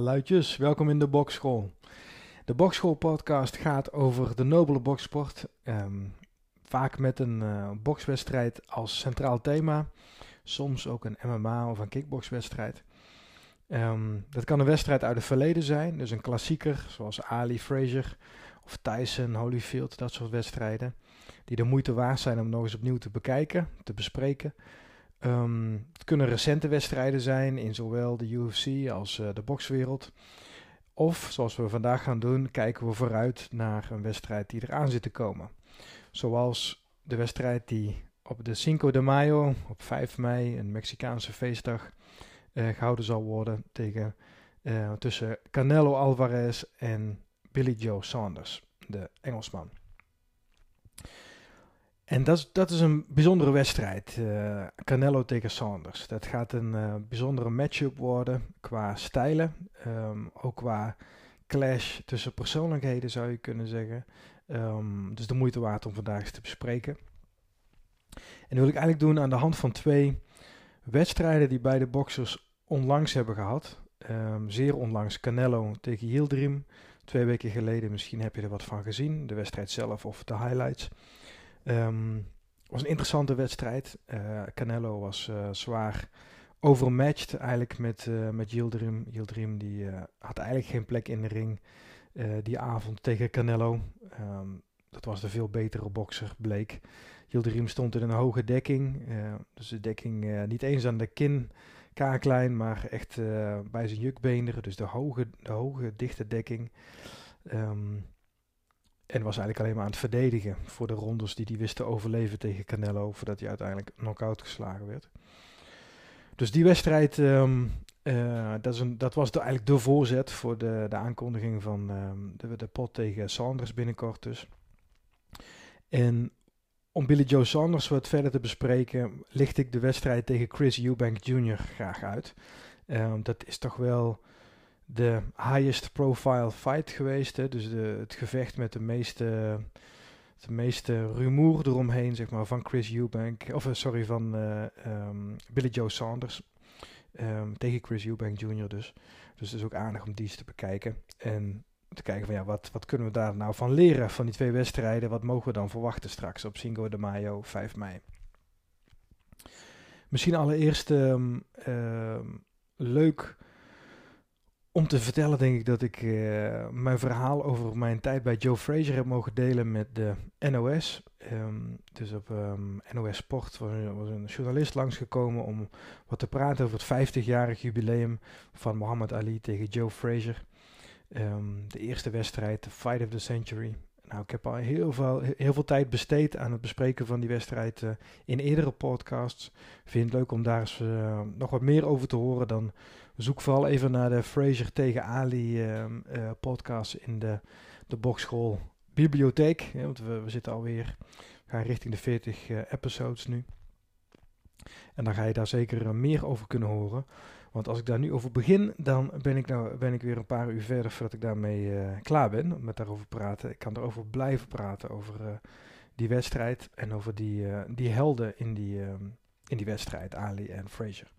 Luidjes, welkom in de Bokschool. De Bokschool podcast gaat over de nobele boksport. Ehm, vaak met een uh, bokswedstrijd als centraal thema. Soms ook een MMA of een kickboxwedstrijd. Um, dat kan een wedstrijd uit het verleden zijn, dus een klassieker zoals Ali Frazier of Tyson, Holyfield, dat soort wedstrijden. Die de moeite waard zijn om nog eens opnieuw te bekijken, te bespreken. Um, het kunnen recente wedstrijden zijn in zowel de UFC als uh, de bokswereld. Of, zoals we vandaag gaan doen, kijken we vooruit naar een wedstrijd die eraan zit te komen. Zoals de wedstrijd die op de Cinco de Mayo, op 5 mei, een Mexicaanse feestdag, uh, gehouden zal worden tegen, uh, tussen Canelo Alvarez en Billy Joe Saunders, de Engelsman. En dat is, dat is een bijzondere wedstrijd. Uh, Canelo tegen Sanders. Dat gaat een uh, bijzondere matchup worden qua stijlen. Um, ook qua clash tussen persoonlijkheden zou je kunnen zeggen. Um, dus de moeite waard om vandaag eens te bespreken. En dat wil ik eigenlijk doen aan de hand van twee wedstrijden die beide boxers onlangs hebben gehad. Um, zeer onlangs Canelo tegen Yildirim. Twee weken geleden, misschien heb je er wat van gezien. De wedstrijd zelf of de highlights. Um, was een interessante wedstrijd. Uh, Canelo was uh, zwaar overmatched eigenlijk met, uh, met Yildirim. Yildirim die, had eigenlijk geen plek in de ring die avond tegen Canelo. Um, dat was de veel betere bokser, bleek. Yildirim stond in een hoge dekking. dus de dekking niet eens aan de kin kaaklijn, maar echt bij zijn jukbeenderen. Dus de hoge, de hoge dichte dekking. Um, en was eigenlijk alleen maar aan het verdedigen voor de rondes die hij wist te overleven tegen Canelo, voordat hij uiteindelijk knock-out geslagen werd. Dus die wedstrijd, um, uh, dat, is een, dat, was eigenlijk de voorzet voor de, de aankondiging van um, de, de pot tegen Sanders binnenkort dus. En om Billy Joe Sanders wat verder te bespreken, licht ik de wedstrijd tegen Chris Eubank Jr. graag uit. Um, dat is toch wel de highest profile fight geweest. Hè? Dus de, het gevecht met de meeste, de meeste rumoer eromheen, zeg maar, van Chris Eubank. Of uh, sorry, van uh, um, Billy Joe Saunders. Um, tegen Chris Eubank Jr. dus. Dus het is ook aardig om die eens te bekijken. En te kijken van ja, wat, wat kunnen we daar nou van leren van die twee wedstrijden? Wat mogen we dan verwachten straks op Cinco de Mayo, 5 mei? Misschien allereerst um, leuk om te vertellen denk ik dat ik uh, mijn verhaal over mijn tijd bij Joe Frazier heb mogen delen met de NOS. Um, ehm, dus op ehm, NOS Sport was, was, een journalist langsgekomen om wat te praten over het 50-jarig jubileum van Muhammad Ali tegen Joe Frazier. Um, de eerste wedstrijd, the fight of the century. Nou, ik heb al heel veel, heel veel tijd besteed aan het bespreken van die wedstrijd uh, in eerdere podcasts. Vind het leuk om daar eens uh, nog wat meer over te horen dan Zoek vooral even naar de Fraser tegen Ali uh, uh, podcast in de, de boxschool bibliotheek. Want we, we zitten alweer, we gaan richting de 40 uh, eh, episodes nu. En dan ga je daar zeker meer over kunnen horen. Want als ik daar nu over begin, dan ben ik, nou, ben ik weer een paar uur verder voordat ik daarmee uh, klaar ben met daarover praten. Ik kan erover blijven praten, over uh, die wedstrijd en over die, uh, die helden in die, ehm, in die wedstrijd, Ali en Fraser.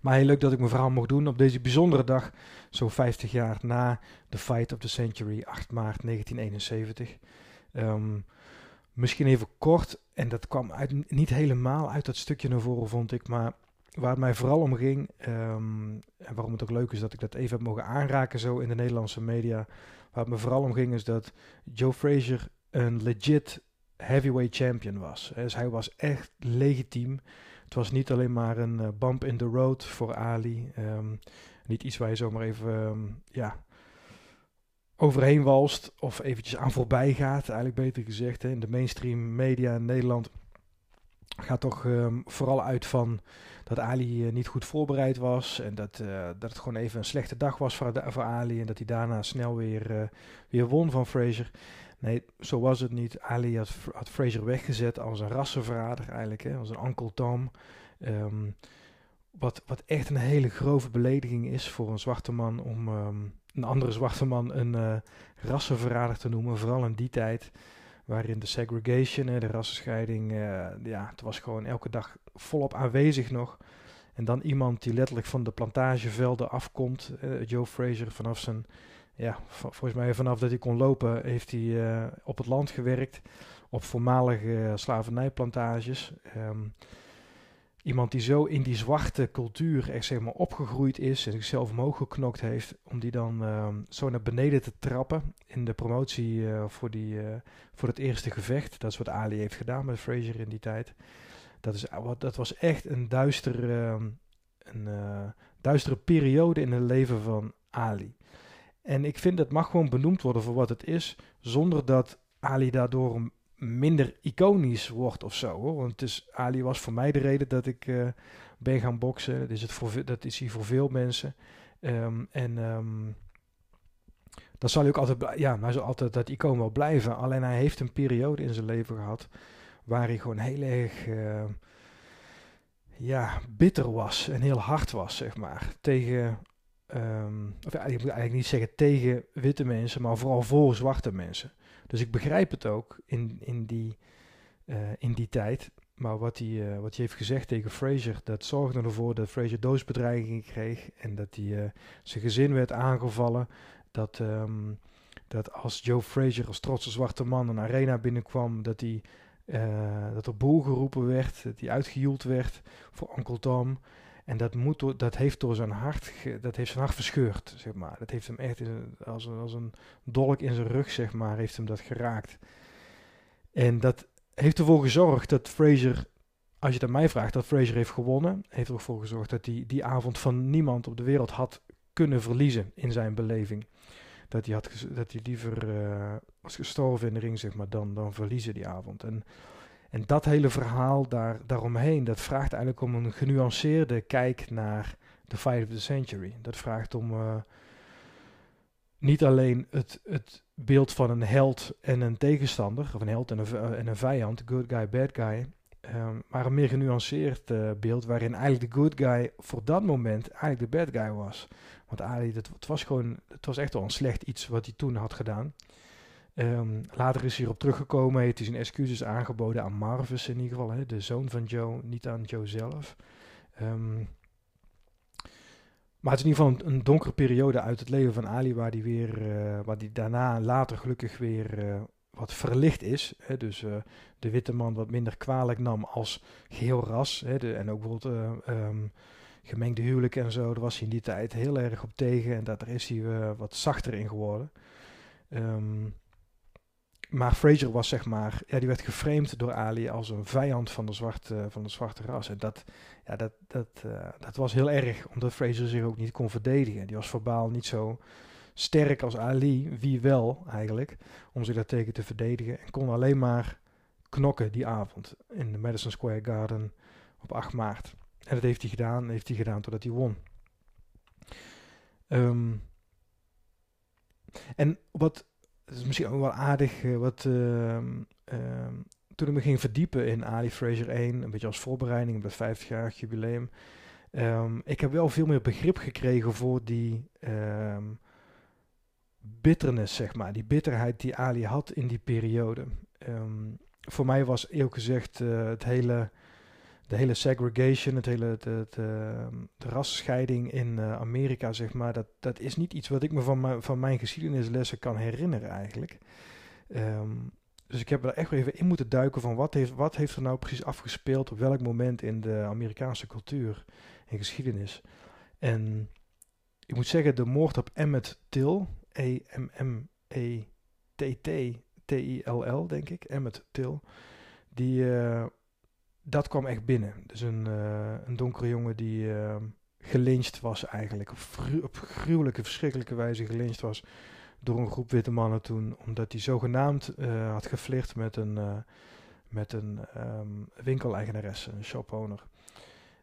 Maar heel leuk dat ik mijn verhaal mocht doen op deze bijzondere dag, zo 50 jaar na de Fight of the Century, 8 maart 1971. Um, misschien even kort, en dat kwam uit, niet helemaal uit dat stukje naar voren, vond ik, maar waar het mij vooral om ging, um, en waarom het ook leuk is dat ik dat even heb mogen aanraken zo in de Nederlandse media, waar het me vooral om ging is dat Joe Frazier een legit heavyweight champion was. Dus hij was echt legitiem. Het was niet alleen maar een uh, bump in the road voor Ali. Um, niet iets waar je zomaar even um, ja, overheen walst of eventjes aan voorbij gaat. Eigenlijk beter gezegd. Hè. In de mainstream media in Nederland gaat toch um, vooral uit van dat Ali uh, niet goed voorbereid was. En dat, uh, dat het gewoon even een slechte dag was voor, voor Ali. En dat hij daarna snel weer, uh, weer won van Fraser. Nee, zo was het niet. Ali had, had Fraser weggezet als een rassenverrader eigenlijk, hè, als een Uncle Tom. Um, wat, wat echt een hele grove belediging is voor een zwarte man om um, een andere zwarte man een rassenverrader te noemen. Vooral in die tijd waarin de segregation, de rassenscheiding, ja, het was gewoon elke dag volop aanwezig nog. En dan iemand die letterlijk van de plantagevelden afkomt, Joe Fraser, vanaf zijn, ja, volgens mij vanaf dat hij kon lopen, heeft hij op het land gewerkt, op voormalige slavernijplantages. Um, iemand die zo in die zwarte cultuur echt maar opgegroeid is en zichzelf omhoog geknokt heeft, om die dan uh, zo naar beneden te trappen in de promotie uh, voor, die, uh, voor het eerste gevecht. Dat is wat Ali heeft gedaan met Fraser in die tijd. Dat, is, dat was echt een, duister, ehm, een eh, duistere periode in het leven van Ali. En ik vind dat mag gewoon benoemd worden voor wat het is, zonder dat Ali daardoor minder iconisch wordt of zo. Hoor. Want Ali was voor mij de reden dat ik uh, ben gaan boksen. Dat is, het voor, dat is hij voor veel mensen. Um, en um, dan zal hij ook altijd, ja, maar zal altijd dat icoon wel blijven. Alleen hij heeft een periode in zijn leven gehad waar hij gewoon heel erg uh, ja, bitter was en heel hard was, zeg maar. Tegen, um, of ik moet eigenlijk niet zeggen tegen witte mensen, maar vooral voor zwarte mensen. Dus ik begrijp het ook in, in, die, uh, in die tijd. Maar wat hij, uh, wat hij heeft gezegd tegen Fraser, dat zorgde ervoor dat Fraser doodsbedreigingen kreeg. En dat hij, uh, zijn gezin werd aangevallen. Dat, um, dat als Joe Fraser als trotse zwarte man een arena binnenkwam, dat, hij, dat er boel geroepen werd, dat hij uitgejoeld werd voor Uncle Tom. En dat, moet dat heeft door zijn hart, dat heeft zijn hart verscheurd, zeg maar. Dat heeft hem echt als, een, als een dolk in zijn rug, zeg maar, heeft hem dat geraakt. En dat heeft ervoor gezorgd dat Fraser, als je aan mij vraagt, dat Fraser heeft gewonnen. Heeft ervoor gezorgd dat hij die avond van niemand op de wereld had kunnen verliezen in zijn beleving. Dat hij, had, dat hij liever uh, was gestorven in de ring, zeg maar, dan, dan verliezen die avond. En en dat hele verhaal daar, daaromheen, dat vraagt eigenlijk om een genuanceerde kijk naar de fight of the century. Dat vraagt om uh, niet alleen het, het beeld van een held en een tegenstander, of een held en een, uh, en een vijand, good guy, bad guy, um, maar een meer genuanceerd uh, beeld waarin eigenlijk de good guy voor dat moment eigenlijk de bad guy was. Want Ali, dat, het was gewoon, het was echt wel een slecht iets wat hij toen had gedaan. Um, later is hij erop teruggekomen, heeft hij zijn excuses aangeboden aan Marvis in ieder geval, hè, de zoon van Joe, niet aan Joe zelf. Um, maar het is in ieder geval een, een, donkere periode uit het leven van Ali, waar hij weer, uh, waar die daarna later gelukkig weer uh, wat verlicht is. Hè, dus uh, de witte man wat minder kwalijk nam als geheel ras. Hè, en ook bijvoorbeeld um, gemengde huwelijk en zo, daar was hij in die tijd heel erg op tegen. En daar is hij wat zachter in geworden. Maar Fraser was zeg maar, ja, die werd geframed door Ali als een vijand van de zwarte, van de zwarte ras. En dat, ja, dat, dat, uh, dat was heel erg, omdat Fraser zich ook niet kon verdedigen. Die was verbaal niet zo sterk als Ali, wie wel eigenlijk, om zich daartegen te verdedigen. En kon alleen maar knokken die avond in de Madison Square Garden op 8 maart. En dat heeft hij gedaan, heeft hij gedaan totdat hij won. Um, en wat het is misschien ook wel aardig uh, wat. Uh, uh, toen ik me ging verdiepen in Ali Fraser 1, een beetje als voorbereiding op het 50-jarig jubileum. Um, ik heb wel veel meer begrip gekregen voor die um, bitterness, zeg maar. Die bitterheid die Ali had in die periode. Voor mij was eerlijk gezegd uh, het hele de hele segregation, het hele de, de, de rasscheiding in uh, Amerika, zeg maar, dat, dat is niet iets wat ik me van, mijn van mijn geschiedenislessen kan herinneren eigenlijk. Um, dus ik heb er echt even in moeten duiken van wat heeft, wat heeft er nou precies afgespeeld op welk moment in de Amerikaanse cultuur en geschiedenis. En ik moet zeggen, de moord op Emmett Till, E-M-M-E-T-T-T-I-L-L, denk ik, Emmett Till, die, uh, dat kwam echt binnen. Dus een, uh, een donkere jongen die uh, was eigenlijk. Op, gruwelijke, verschrikkelijke wijze gelyncht was door een groep witte mannen toen. Omdat hij zogenaamd uh, had geflirt met een, met een um, winkeleigenares, een shopowner.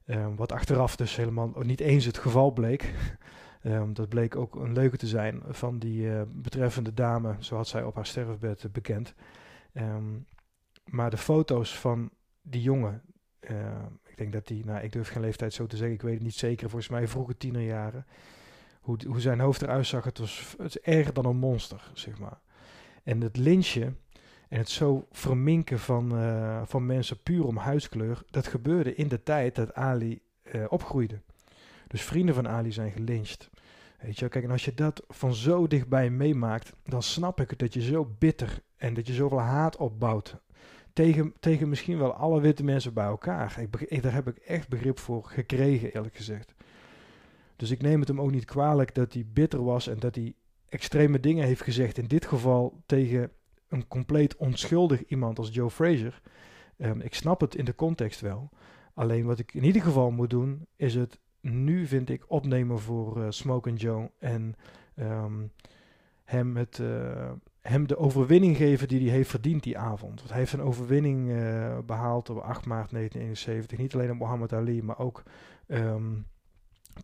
Um, wat achteraf dus helemaal niet eens het geval bleek. dat bleek ook een leuke te zijn van die betreffende dame, zo had zij op haar sterfbed bekend. maar de foto's van die jongen, uh, ik denk dat die, nou ik durf geen leeftijd zo te zeggen, ik weet het niet zeker, volgens mij vroege tienerjaren, hoe, hoe zijn hoofd eruit zag, het was, het is erger dan een monster, zeg maar. En het lynchen, En het zo verminken van, eh, van mensen puur om huidskleur, dat gebeurde in de tijd dat Ali uh, opgroeide. Dus vrienden van Ali zijn gelyncht. Weet je, kijk, en als je dat van zo dichtbij meemaakt, dan snap ik het dat je zo bitter en dat je zoveel haat opbouwt. Tegen, tegen misschien wel alle witte mensen bij elkaar. Ik, daar heb ik echt begrip voor gekregen, eerlijk gezegd. Dus ik neem het hem ook niet kwalijk dat hij bitter was en dat hij extreme dingen heeft gezegd. In dit geval tegen een compleet onschuldig iemand als Joe Frazier. Um, ik snap het in de context wel. Alleen wat ik in ieder geval moet doen, is het nu, vind ik, opnemen voor uh, Smoke and Joe. En um, hem, het, uh, hem de overwinning geven die hij heeft verdiend die avond. Want hij heeft een overwinning uh, behaald op 8 maart 1971. Niet alleen op Muhammad Ali, maar ook um,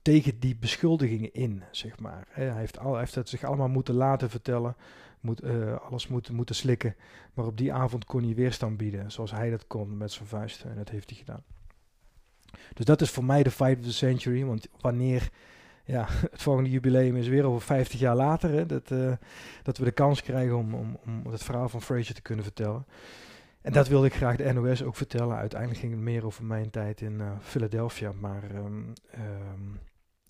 tegen die beschuldigingen in, zeg maar. Hij heeft, al, heeft het zich allemaal moeten laten vertellen, moet, uh, alles moeten, moeten slikken. Maar op die avond kon hij weerstand bieden, zoals hij dat kon met zijn vuisten. En dat heeft hij gedaan. Dus dat is voor mij de fight of the century. Want wanneer ja, het volgende jubileum is weer over 50 jaar later, hè, dat, uh, dat we de kans krijgen om, om, om het verhaal van Fraser te kunnen vertellen. En dat wilde ik graag de NOS ook vertellen. Uiteindelijk ging het meer over mijn tijd in uh, Philadelphia. Maar um, um,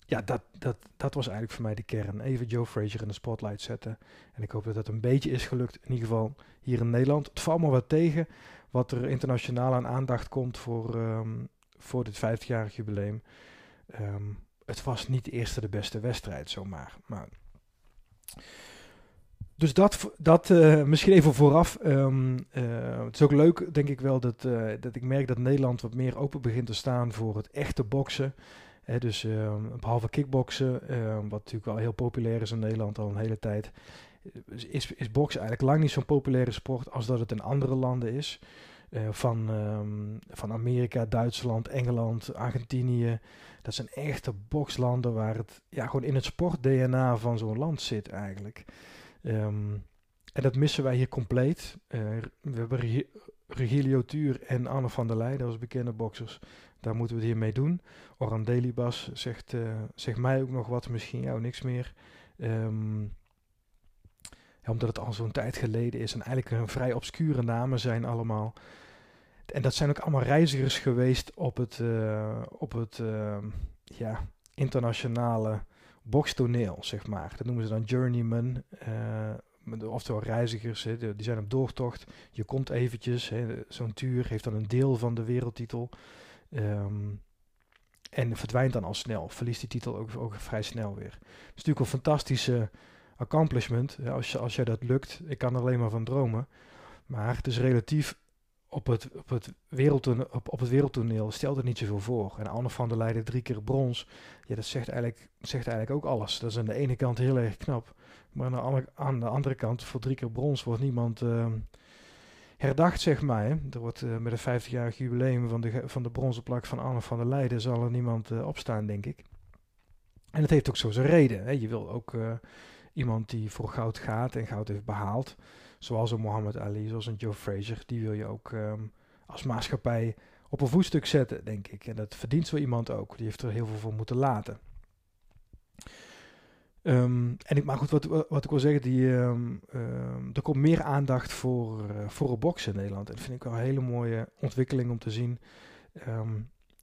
ja, dat, dat, dat was eigenlijk voor mij de kern. Even Joe Frazier in de spotlight zetten. En ik hoop dat dat een beetje is gelukt. In ieder geval hier in Nederland. Het valt me wat tegen wat er internationaal aan aandacht komt voor, um, voor dit 50-jarig jubileum. Het was niet de eerste de beste wedstrijd zomaar. Maar dus dat, dat uh, misschien even vooraf. Um, uh, het is ook leuk, denk ik wel, dat, uh, dat ik merk dat Nederland wat meer open begint te staan voor het echte boksen. Dus ehm, behalve kickboksen, ehm, wat natuurlijk wel heel populair is in Nederland al een hele tijd, is, is boksen eigenlijk lang niet zo'n populaire sport als dat het in andere landen is. Van, van Amerika, Duitsland, Engeland, Argentinië. Dat zijn echte bokslanden waar het ja, gewoon in het sport-DNA van zo'n land zit eigenlijk. Um, en dat missen wij hier compleet. Uh, we hebben Regilio Tuur en Anne van der Leijden als bekende boxers. Daar moeten we het hier mee doen. Oran Delibas zegt, uh, zegt mij ook nog wat, misschien jou niks meer. Um, ja, omdat het al zo'n tijd geleden is en eigenlijk een vrij obscure namen zijn allemaal. En dat zijn ook allemaal reizigers geweest op het, uh, op het uh, ja, internationale boxtoneel, zeg maar. Dat noemen ze dan journeyman, uh, oftewel reizigers, die zijn op doortocht. Je komt eventjes, zo'n tuur heeft dan een deel van de wereldtitel. Um, en verdwijnt dan al snel, verliest die titel ook, ook vrij snel weer. Het is natuurlijk een fantastische accomplishment, als, je, als jij dat lukt. Ik kan er alleen maar van dromen. Maar het is relatief op het, op, het wereldtoneel, op, op het wereldtoneel stelt het niet zoveel voor. En Anne van der Leijden drie keer brons. Ja, dat zegt eigenlijk, zegt eigenlijk ook alles. Dat is aan de ene kant heel erg knap. Maar aan de andere, kant, voor drie keer brons wordt niemand uh, herdacht, zeg maar. Hè. Er wordt uh, met een 50-jarig jubileum van de, van de bronzen plak van Anne van der Leijden... zal er niemand uh, opstaan, denk ik. En dat heeft ook zo zijn reden. Hè. Je wil ook iemand die voor goud gaat en goud heeft behaald zoals een Muhammad Ali, zoals een Joe Frazier, die wil je ook um, als maatschappij op een voetstuk zetten, denk ik. En dat verdient zo iemand ook. Die heeft er heel veel voor moeten laten. Um, en ik, maar goed, wat, wat ik wil zeggen, die, um, er komt meer aandacht voor, uh, voor boksen in Nederland. En dat vind ik wel een hele mooie ontwikkeling om te zien.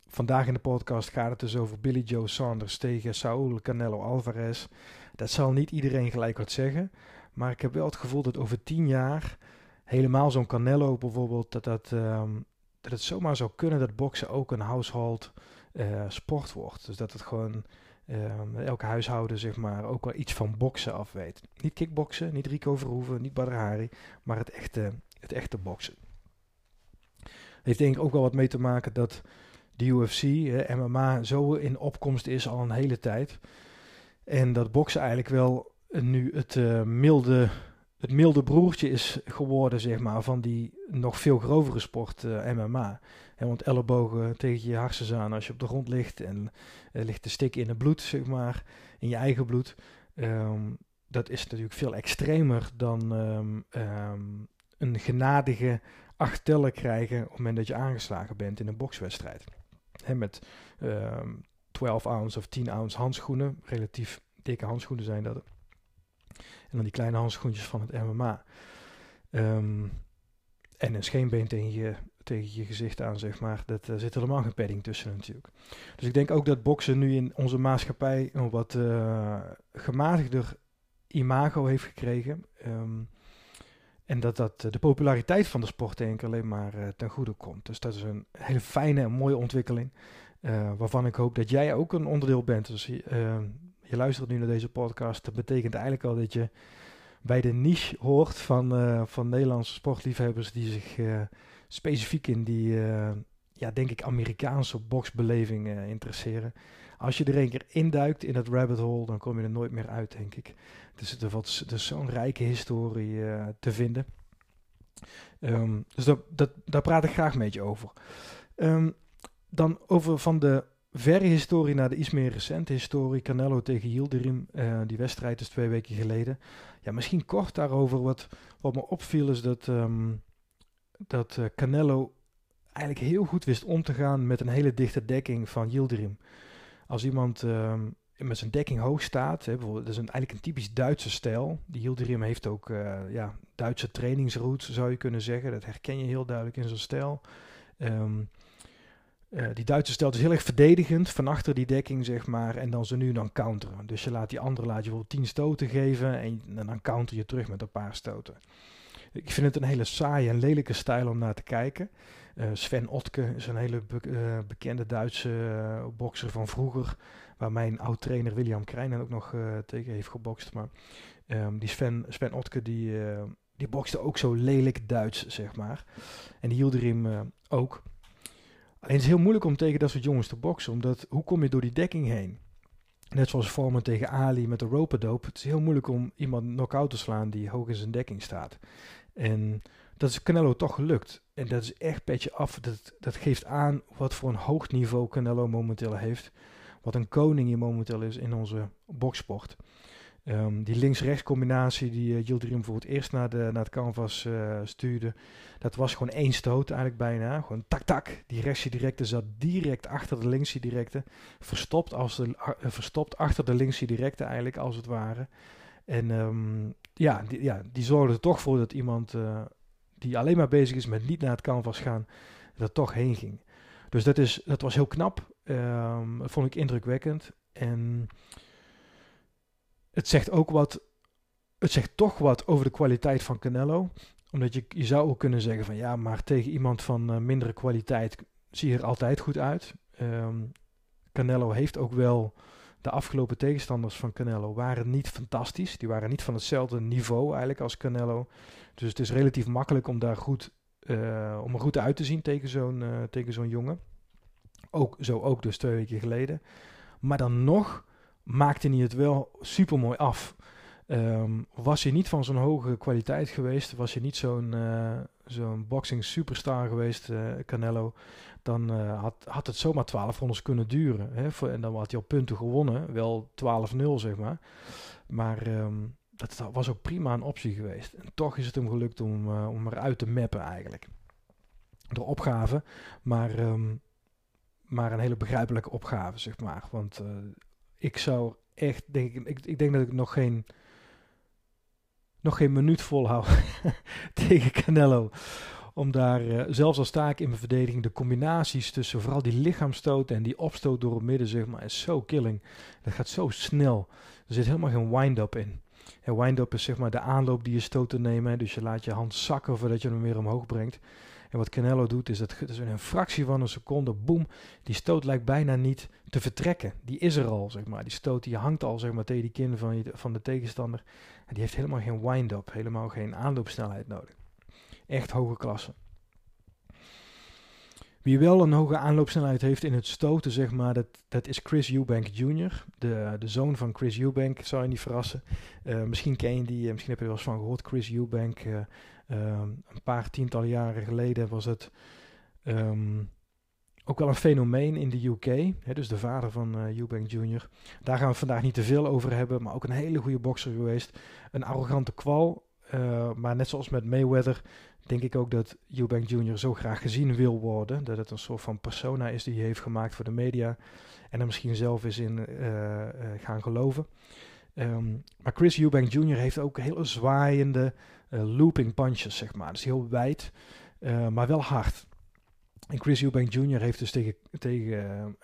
vandaag in de podcast gaat het dus over Billy Joe Saunders tegen Saul Canelo Alvarez. Dat zal niet iedereen gelijk wat zeggen. Maar ik heb wel het gevoel dat over tien jaar, helemaal zo'n Canelo bijvoorbeeld, dat, dat, um, dat het zomaar zou kunnen dat boksen ook een household uh, sport wordt. Dus dat het gewoon um, elke huishouden zeg maar ook wel iets van boksen af weet. Niet kickboksen, niet Rico Verhoeven, niet Badr Hari, maar het echte, het echte boksen. Heeft denk ik ook wel wat mee te maken dat de UFC, eh, MMA, zo in opkomst is al een hele tijd. En dat boksen eigenlijk wel nu het, uh, milde, het milde broertje is geworden, zeg maar, van die nog veel grovere sport, uh, MMA. He, want ellebogen tegen je hersens aan als je op de grond ligt en uh, ligt te stikken in het bloed, zeg maar, in je eigen bloed. Um, dat is natuurlijk veel extremer dan um, um, een genadige acht tellen krijgen op het moment dat je aangeslagen bent in een bokswedstrijd. He, met 12 ounce of 10 ounce handschoenen, relatief dikke handschoenen zijn dat. En dan die kleine handschoentjes van het MMA. Ehm, en een scheenbeen tegen je, tegen je gezicht aan, zeg maar. Dat zit helemaal geen padding tussen natuurlijk. Dus ik denk ook dat boksen nu in onze maatschappij een wat gematigder imago heeft gekregen. Ehm, en dat dat de populariteit van de sport denk ik alleen maar ten goede komt. Dus dat is een hele fijne en mooie ontwikkeling. waarvan ik hoop dat jij ook een onderdeel bent. Dus je luistert nu naar deze podcast, dat betekent eigenlijk al dat je bij de niche hoort van, uh, van Nederlandse sportliefhebbers die zich uh, specifiek in die, uh, ja, denk ik, Amerikaanse boxbeleving interesseren. Als je er een keer induikt in dat rabbit hole, dan kom je er nooit meer uit, denk ik. Dus er is dus zo'n rijke historie te vinden. Um, dus dat, dat, daar praat ik graag met je over. Um, dan over van de verre historie naar de iets meer recente historie. Canelo tegen Yildirim, uh, die wedstrijd is twee weken geleden. Ja, misschien kort daarover. Wat, wat me opviel is dat, um, dat uh, Canelo eigenlijk heel goed wist om te gaan met een hele dichte dekking van Yildirim. Als iemand um, met zijn dekking hoog staat, hè, bijvoorbeeld, dat is een, eigenlijk een typisch Duitse stijl. Die Yildirim heeft ook uh, ja, Duitse trainingsroutes, zou je kunnen zeggen. Dat herken je heel duidelijk in zijn stijl. Um, uh, die Duitse stelt is heel erg verdedigend van achter die dekking, zeg maar. En dan ze nu dan counteren. Dus je laat die andere laat je bijvoorbeeld 10 stoten geven. En, dan counter je terug met een paar stoten. Ik vind het een hele saaie en lelijke stijl om naar te kijken. Uh, Sven Otke is een hele be uh, bekende Duitse bokser van vroeger. Waar mijn oud-trainer William Kreinen ook nog tegen heeft gebokst. Maar um, die Sven, Sven Otke die, die bokste ook zo lelijk Duits, zeg maar. En die hield erin ook. Alleen het is heel moeilijk om tegen dat soort jongens te boksen, omdat hoe kom je door die dekking heen? Net zoals Foreman tegen Ali met de rope-dope. Het is heel moeilijk om iemand knock-out te slaan die hoog in zijn dekking staat. En dat is Canelo toch gelukt. En dat is echt petje af. Dat, dat geeft aan wat voor een hoog niveau Canelo momenteel heeft. Wat een koning je momenteel is in onze boksport. Um, die links-rechts combinatie die uh, voor het eerst naar, de, naar het canvas uh, stuurde, dat was gewoon één stoot eigenlijk bijna. Gewoon tak-tak. Die rechtse directe zat direct achter de linkse directe. Verstopt, als de, uh, verstopt achter de linkse directe eigenlijk, als het ware. En um, ja, die, ja, die zorgde er toch voor dat iemand die alleen maar bezig is met niet naar het canvas gaan, er toch heen ging. Dus dat, is, dat was heel knap. Dat vond ik indrukwekkend. En het zegt ook wat. Het zegt toch wat over de kwaliteit van Canelo. Omdat je, je zou ook kunnen zeggen van ja, maar tegen iemand van uh, mindere kwaliteit zie je er altijd goed uit. Um, Canelo heeft ook wel. De afgelopen tegenstanders van Canelo waren niet fantastisch. Die waren niet van hetzelfde niveau eigenlijk als Canelo. Dus het is relatief makkelijk om daar goed, uh, om er goed uit te zien tegen zo'n uh, tegen zo'n jongen. Ook, zo ook dus twee weken geleden. Maar dan nog maakte hij het wel super mooi af. Um, was hij niet van zo'n hoge kwaliteit geweest, was hij niet zo'n uh, zo'n boxing superstar geweest, uh, Canelo, dan uh, had, had het zomaar 12 rondes kunnen duren. Hè? Voor, en dan had hij al punten gewonnen, wel 12-0 zeg maar. Maar um, dat was ook prima een optie geweest. En toch is het hem gelukt om, om eruit te mappen eigenlijk. De opgave, maar, um, maar een hele begrijpelijke opgave zeg maar. Want ik zou echt, denk ik, ik, denk dat ik nog geen, nog geen minuut volhoud tegen Canelo. Om daar, uh, zelfs al sta ik in mijn verdediging, de combinaties tussen vooral die lichaamstoot en die opstoot door het midden, zeg maar, is zo killing. Dat gaat zo snel. Er zit helemaal geen wind-up in. En wind-up is zeg maar de aanloop die je stoot te nemen. Dus je laat je hand zakken voordat je hem weer omhoog brengt. En wat Canelo doet is dat is in een fractie van een seconde, boem, die stoot lijkt bijna niet te vertrekken. Die is er al, zeg maar. Die stoot die hangt al zeg maar, tegen die kin van, je, van de tegenstander. En die heeft helemaal geen wind-up, helemaal geen aanloopsnelheid nodig. Echt hoge klasse. Wie wel een hoge aanloopsnelheid heeft in het stoten, zeg maar, dat, dat is Chris Eubank Jr., de, de zoon van Chris Eubank, zou je niet verrassen. Uh, misschien ken je die, uh, misschien heb je er wel eens van gehoord. Chris Eubank, uh, een paar tientallen jaren geleden was het um, ook wel een fenomeen in de UK. Hè, dus de vader van Eubank Jr. Daar gaan we vandaag niet te veel over hebben, maar ook een hele goede bokser geweest. Een arrogante kwal, maar net zoals met Mayweather denk ik ook dat Eubank Jr. zo graag gezien wil worden. Dat het een soort van persona is die hij heeft gemaakt voor de media. En er misschien zelf is in uh, uh, gaan geloven. Um, maar Chris Eubank Jr. heeft ook hele zwaaiende uh, looping punches, zeg maar. Dus heel wijd. maar wel hard. En Chris Eubank Jr. heeft dus tegen, tegen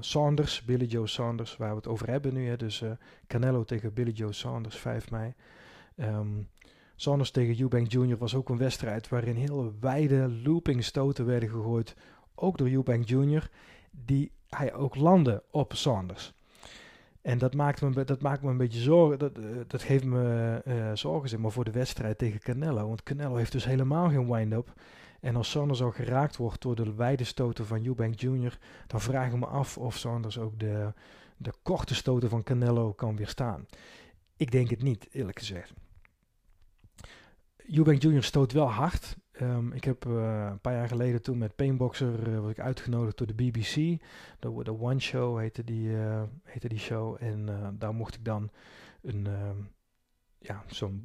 Saunders, Billy Joe Saunders, waar we het over hebben nu. Hè, dus uh, Canelo tegen Billy Joe Saunders, 5 mei. Um, Saunders tegen Eubank Jr. was ook een wedstrijd waarin hele wijde looping stoten werden gegooid. Ook door Eubank Jr. Die hij ook landde op Saunders. En dat maakt me, dat maakt me een beetje zorgen. Dat, dat geeft me uh, zorgen zeg maar, voor de wedstrijd tegen Canelo. Want Canelo heeft dus helemaal geen wind-up. En als Sanders al geraakt wordt door de wijde stoten van Eubank Jr., dan vraag ik me af of Sanders ook de, de korte stoten van Canelo kan weerstaan. Ik denk het niet, eerlijk gezegd. Eubank Jr. stoot wel hard. Um, ik heb uh, een paar jaar geleden toen met Painboxer uh, was ik uitgenodigd door de BBC. De, de One Show heette die, heette die show. En daar mocht ik dan een, ehm, ja, zo'n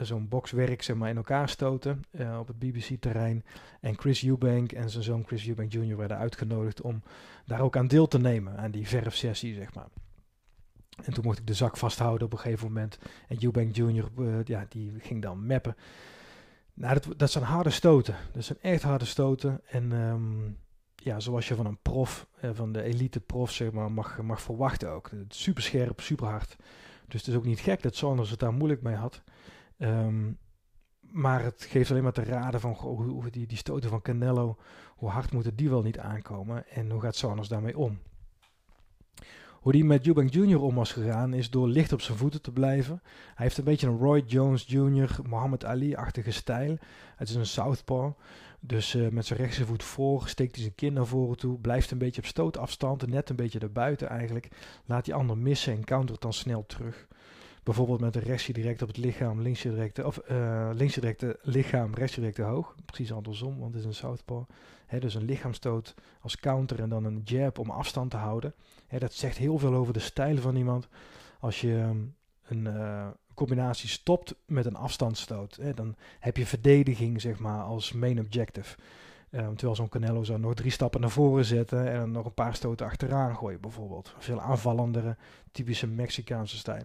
zo'n boxwerk zeg maar, in elkaar stoten op het BBC-terrein. En Chris Eubank en zijn zoon Chris Eubank Jr. werden uitgenodigd om daar ook aan deel te nemen, aan die verfsessie, zeg maar. En toen mocht ik de zak vasthouden op een gegeven moment. En Eubank Jr. Uh, ja, die ging dan mappen. Nou, dat, dat zijn harde stoten. Dat zijn echt harde stoten. En um, ja, zoals je van een prof, uh, van de elite prof, zeg maar, mag, mag verwachten ook. Super scherp, super hard. Dus het is ook niet gek dat Saunders het daar moeilijk mee had. Um, maar het geeft alleen maar te raden van hoe die, die stoten van Canelo, hoe hard moeten die wel niet aankomen en hoe gaat Saunders daarmee om. Hoe die met Eubank Jr. om was gegaan is door licht op zijn voeten te blijven. Hij heeft een beetje een Roy Jones Jr., Muhammad Ali-achtige stijl. Het is een southpaw. Dus uh, met zijn rechtse voet voor, steekt hij zijn kin naar voren toe, blijft een beetje op stootafstand, net een beetje erbuiten eigenlijk. Laat die ander missen en countert dan snel terug. Bijvoorbeeld met een rechtsje direct op het lichaam, linksje direct, of uh, linksje direct lichaam, rechtsje direct hoog. Precies andersom, want het is een southpaw. Dus een lichaamstoot als counter en dan een jab om afstand te houden. He, dat zegt heel veel over de stijl van iemand. Als je um, een, uh, combinatie stopt met een afstandsstoot, hè, dan heb je verdediging zeg maar als main objective. Um, terwijl zo'n Canelo zou nog drie stappen naar voren zetten en nog een paar stoten achteraan gooien bijvoorbeeld. Veel aanvallendere, typische Mexicaanse stijl.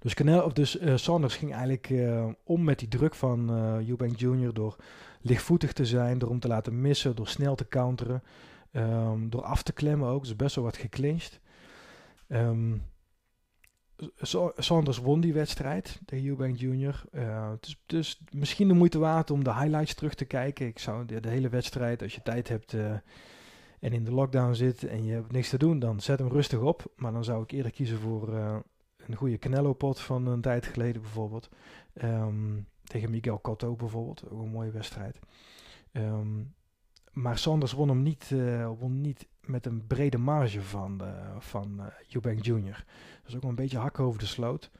Dus, Canelo, of dus uh, ging eigenlijk uh, om met die druk van uh, Eubank Jr. door lichtvoetig te zijn, door hem te laten missen, door snel te counteren, um, door af te klemmen ook. Dus best wel wat geclinched. Um, Sanders won die wedstrijd tegen Eubank Jr. Uh, dus, dus, misschien de moeite waard om de highlights terug te kijken. Ik zou de, hele wedstrijd, als je tijd hebt uh, en in de lockdown zit en je hebt niks te doen, dan zet hem rustig op. Maar dan zou ik eerder kiezen voor uh, een goede Canelo-pot van een tijd geleden bijvoorbeeld. Um, tegen Miguel Cotto bijvoorbeeld, ook een mooie wedstrijd. Maar Sanders won hem niet, won niet met een brede marge van, uh, van uh, Eubank Jr. Is ook wel een beetje hakken over de sloot.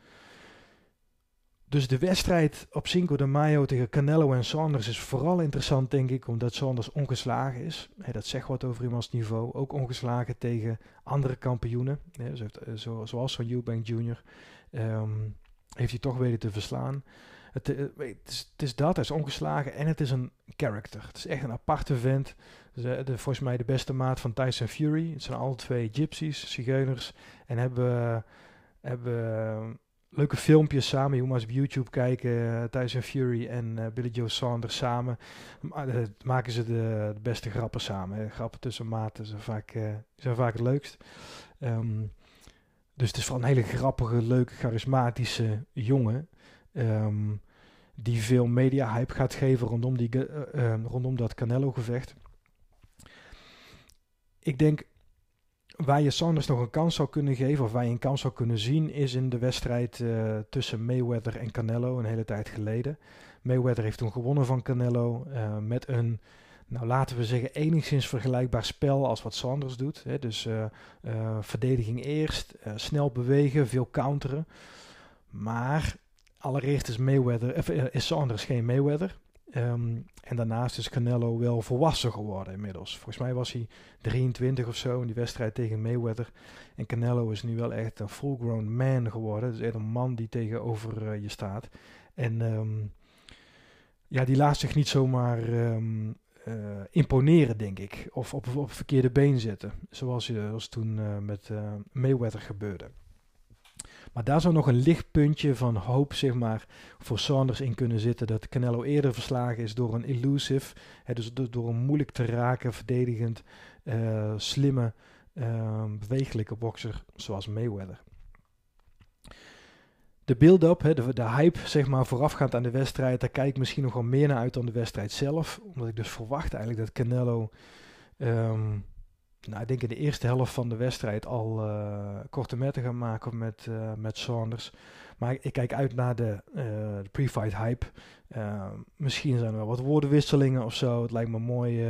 Dus de wedstrijd op Cinco de Mayo tegen Canelo en Saunders is vooral interessant, denk ik, omdat Saunders ongeslagen is. Dat zegt wat over iemands niveau. Ook ongeslagen tegen andere kampioenen, zoals van Eubank Jr. Um, heeft hij toch weten te verslaan. Het, is, het, is, dat, hij is ongeslagen en het is een character. Het is echt een aparte vent. De, de, volgens mij de beste maat van Tyson Fury. Het zijn alle twee gypsies, zigeuners. En hebben, hebben leuke filmpjes samen. Je moet maar eens op YouTube kijken. Uh, Tyson Fury en uh, Billy Joe Saunders samen. Uh, maken ze de, beste grappen samen. Grappen tussen maten zijn vaak, zijn vaak het leukst. Um, dus het is vooral een hele grappige, leuke, charismatische jongen. Um, die veel media-hype gaat geven rondom, die, rondom dat Canelo-gevecht ik denk waar je Sanders nog een kans zou kunnen geven, of waar je een kans zou kunnen zien, is in de wedstrijd uh, tussen Mayweather en Canelo een hele tijd geleden. Mayweather heeft toen gewonnen van Canelo uh, met een, nou laten we zeggen, enigszins vergelijkbaar spel als wat Sanders doet. Hè. Dus verdediging eerst, snel bewegen, veel counteren. Maar allereerst is, Mayweather, is Sanders geen Mayweather. Um, en daarnaast is Canelo wel volwassen geworden inmiddels. Volgens mij was hij 23 of zo in die wedstrijd tegen Mayweather. En Canelo is nu wel echt een full-grown man geworden. Dus echt een man die tegenover uh, je staat. En um, ja, die laat zich niet zomaar um, uh, imponeren, denk ik. Of op, op verkeerde been zetten. Zoals, uh, zoals toen met Mayweather gebeurde. Maar daar zou nog een lichtpuntje van hoop, zeg maar, voor Saunders in kunnen zitten. Dat Canelo eerder verslagen is door een elusive, hè, dus door een moeilijk te raken, verdedigend, uh, slimme, uh, bewegelijke bokser zoals Mayweather. De build-up, de, de hype zeg maar voorafgaand aan de wedstrijd, daar kijk ik misschien nog wel meer naar uit dan de wedstrijd zelf. Omdat ik dus verwacht eigenlijk dat Canelo um, nou, ik denk in de eerste helft van de wedstrijd al uh, korte metten gaan maken met, uh, met Saunders. Maar ik, ik, kijk uit naar de, uh, de pre-fight hype. misschien zijn er wel wat woordenwisselingen of zo. Het lijkt me mooi.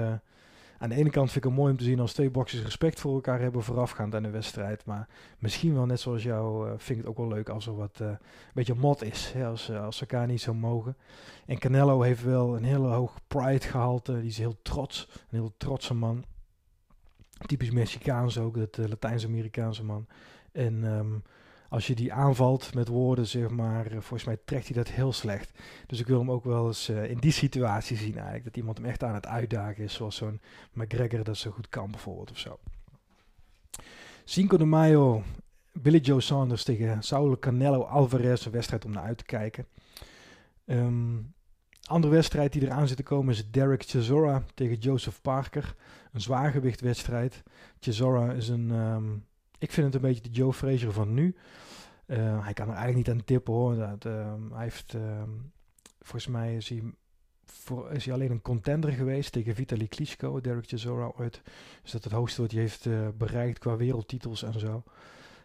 aan de ene kant vind ik het mooi om te zien als twee boxers respect voor elkaar hebben voorafgaand aan de wedstrijd. Maar misschien wel net zoals jou vind ik het ook wel leuk als er wat een beetje mot is. Hè, als, als ze elkaar niet zo mogen. En Canelo heeft wel een hele hoog pride gehalte. Die is heel trots. Een heel trotse man typisch Mexicaans ook, dat uh, Latijns-Amerikaanse man. En ehm, als je die aanvalt met woorden, zeg maar, uh, volgens mij trekt hij dat heel slecht. Dus ik wil hem ook wel eens uh, in die situatie zien eigenlijk. Dat iemand hem echt aan het uitdagen is, zoals zo'n McGregor dat zo goed kan bijvoorbeeld of zo. Cinco de Mayo, Billy Joe Saunders tegen Saul Canelo Alvarez, een wedstrijd om naar uit te kijken. Um, andere wedstrijd die eraan zit te komen is Derek Chisora tegen Joseph Parker. Een zwaargewichtwedstrijd. Chisora is een, um, ik vind het een beetje de Joe Frazier van nu. Uh, hij kan er eigenlijk niet aan tippen hoor. Dat, um, hij heeft, um, volgens mij is hij, voor, is hij alleen een contender geweest tegen Vitaly Klitschko, Derek Chisora ooit. Dus dat het hoogste wat hij heeft uh, bereikt qua wereldtitels en zo.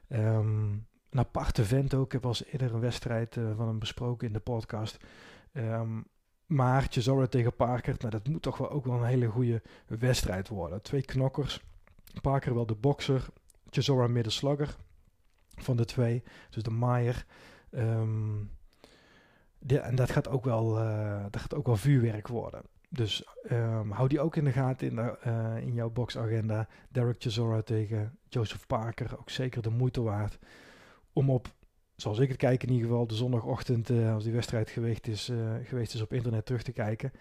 een aparte vent ook. Ik heb al eerder een wedstrijd uh, van hem besproken in de podcast. Maar Chisora tegen Parker, nou, dat moet toch wel ook wel een hele goede wedstrijd worden. Twee knokkers. Parker wel de bokser. Chisora middenslagger van de twee. Dus de Maier. Um, en dat gaat, ook wel, uh, dat gaat ook wel vuurwerk worden. Dus um, hou die ook in de gaten in, de, uh, in jouw boxagenda. Derek Chisora tegen Joseph Parker. Ook zeker de moeite waard om op zoals ik het kijk in ieder geval, de zondagochtend, uh, als die wedstrijd geweest is, uh, geweest is op internet terug te kijken.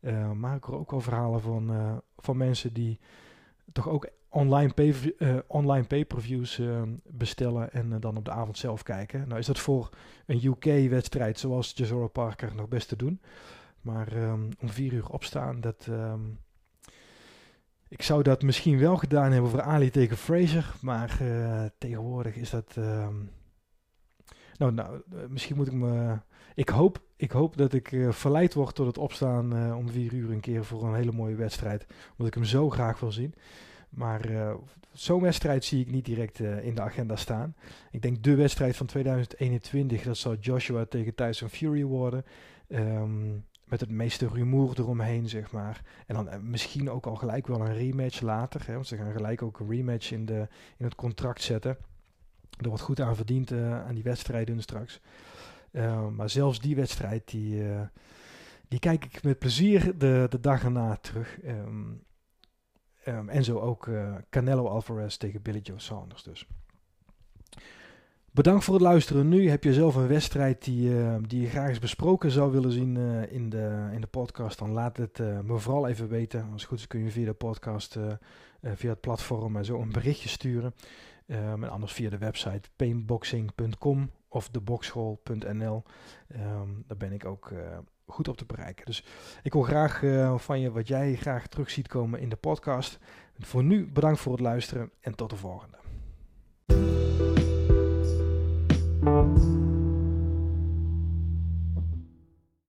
Uh, maar ik hoor ook wel verhalen van, van mensen die toch ook online, pay, online pay-per-views bestellen en dan op de avond zelf kijken. Nou is dat voor een UK-wedstrijd zoals Jazora Parker nog best te doen. Maar um, om vier uur opstaan, dat... Um, ik zou dat misschien wel gedaan hebben voor Ali tegen Fraser, maar tegenwoordig is dat... Um, nou, nou eh, misschien moet ik me. Ik hoop, ik hoop dat ik uh, verleid word tot het opstaan uh, om vier uur een keer voor een hele mooie wedstrijd. Omdat ik hem zo graag wil zien. Maar zo'n wedstrijd zie ik niet direct in de agenda staan. Ik denk de wedstrijd van 2021, dat zal Joshua tegen Tyson Fury worden. Um, met het meeste rumoer eromheen, zeg maar. En dan misschien ook al gelijk wel een rematch later. Hè, want ze gaan gelijk ook een rematch in, de, in het contract zetten. Er wordt goed aan verdiend uh, aan die wedstrijden straks. Uh, maar zelfs die wedstrijd, die, uh, die kijk ik met plezier de, de dag erna terug. Um, um, en zo ook Canelo Alvarez tegen Billy Joe Saunders dus. Bedankt voor het luisteren. Nu heb je zelf een wedstrijd die, die je graag eens besproken zou willen zien in, de, in de podcast. Dan laat het me vooral even weten. Als het goed is kun je via de podcast, via het platform, zo een berichtje sturen. Um, en anders via de website painboxing.com of deboxschool.nl. Um, daar ben ik ook uh, goed op te bereiken. Dus ik hoor graag uh, van je wat jij graag terug ziet komen in de podcast. Voor nu bedankt voor het luisteren en tot de volgende.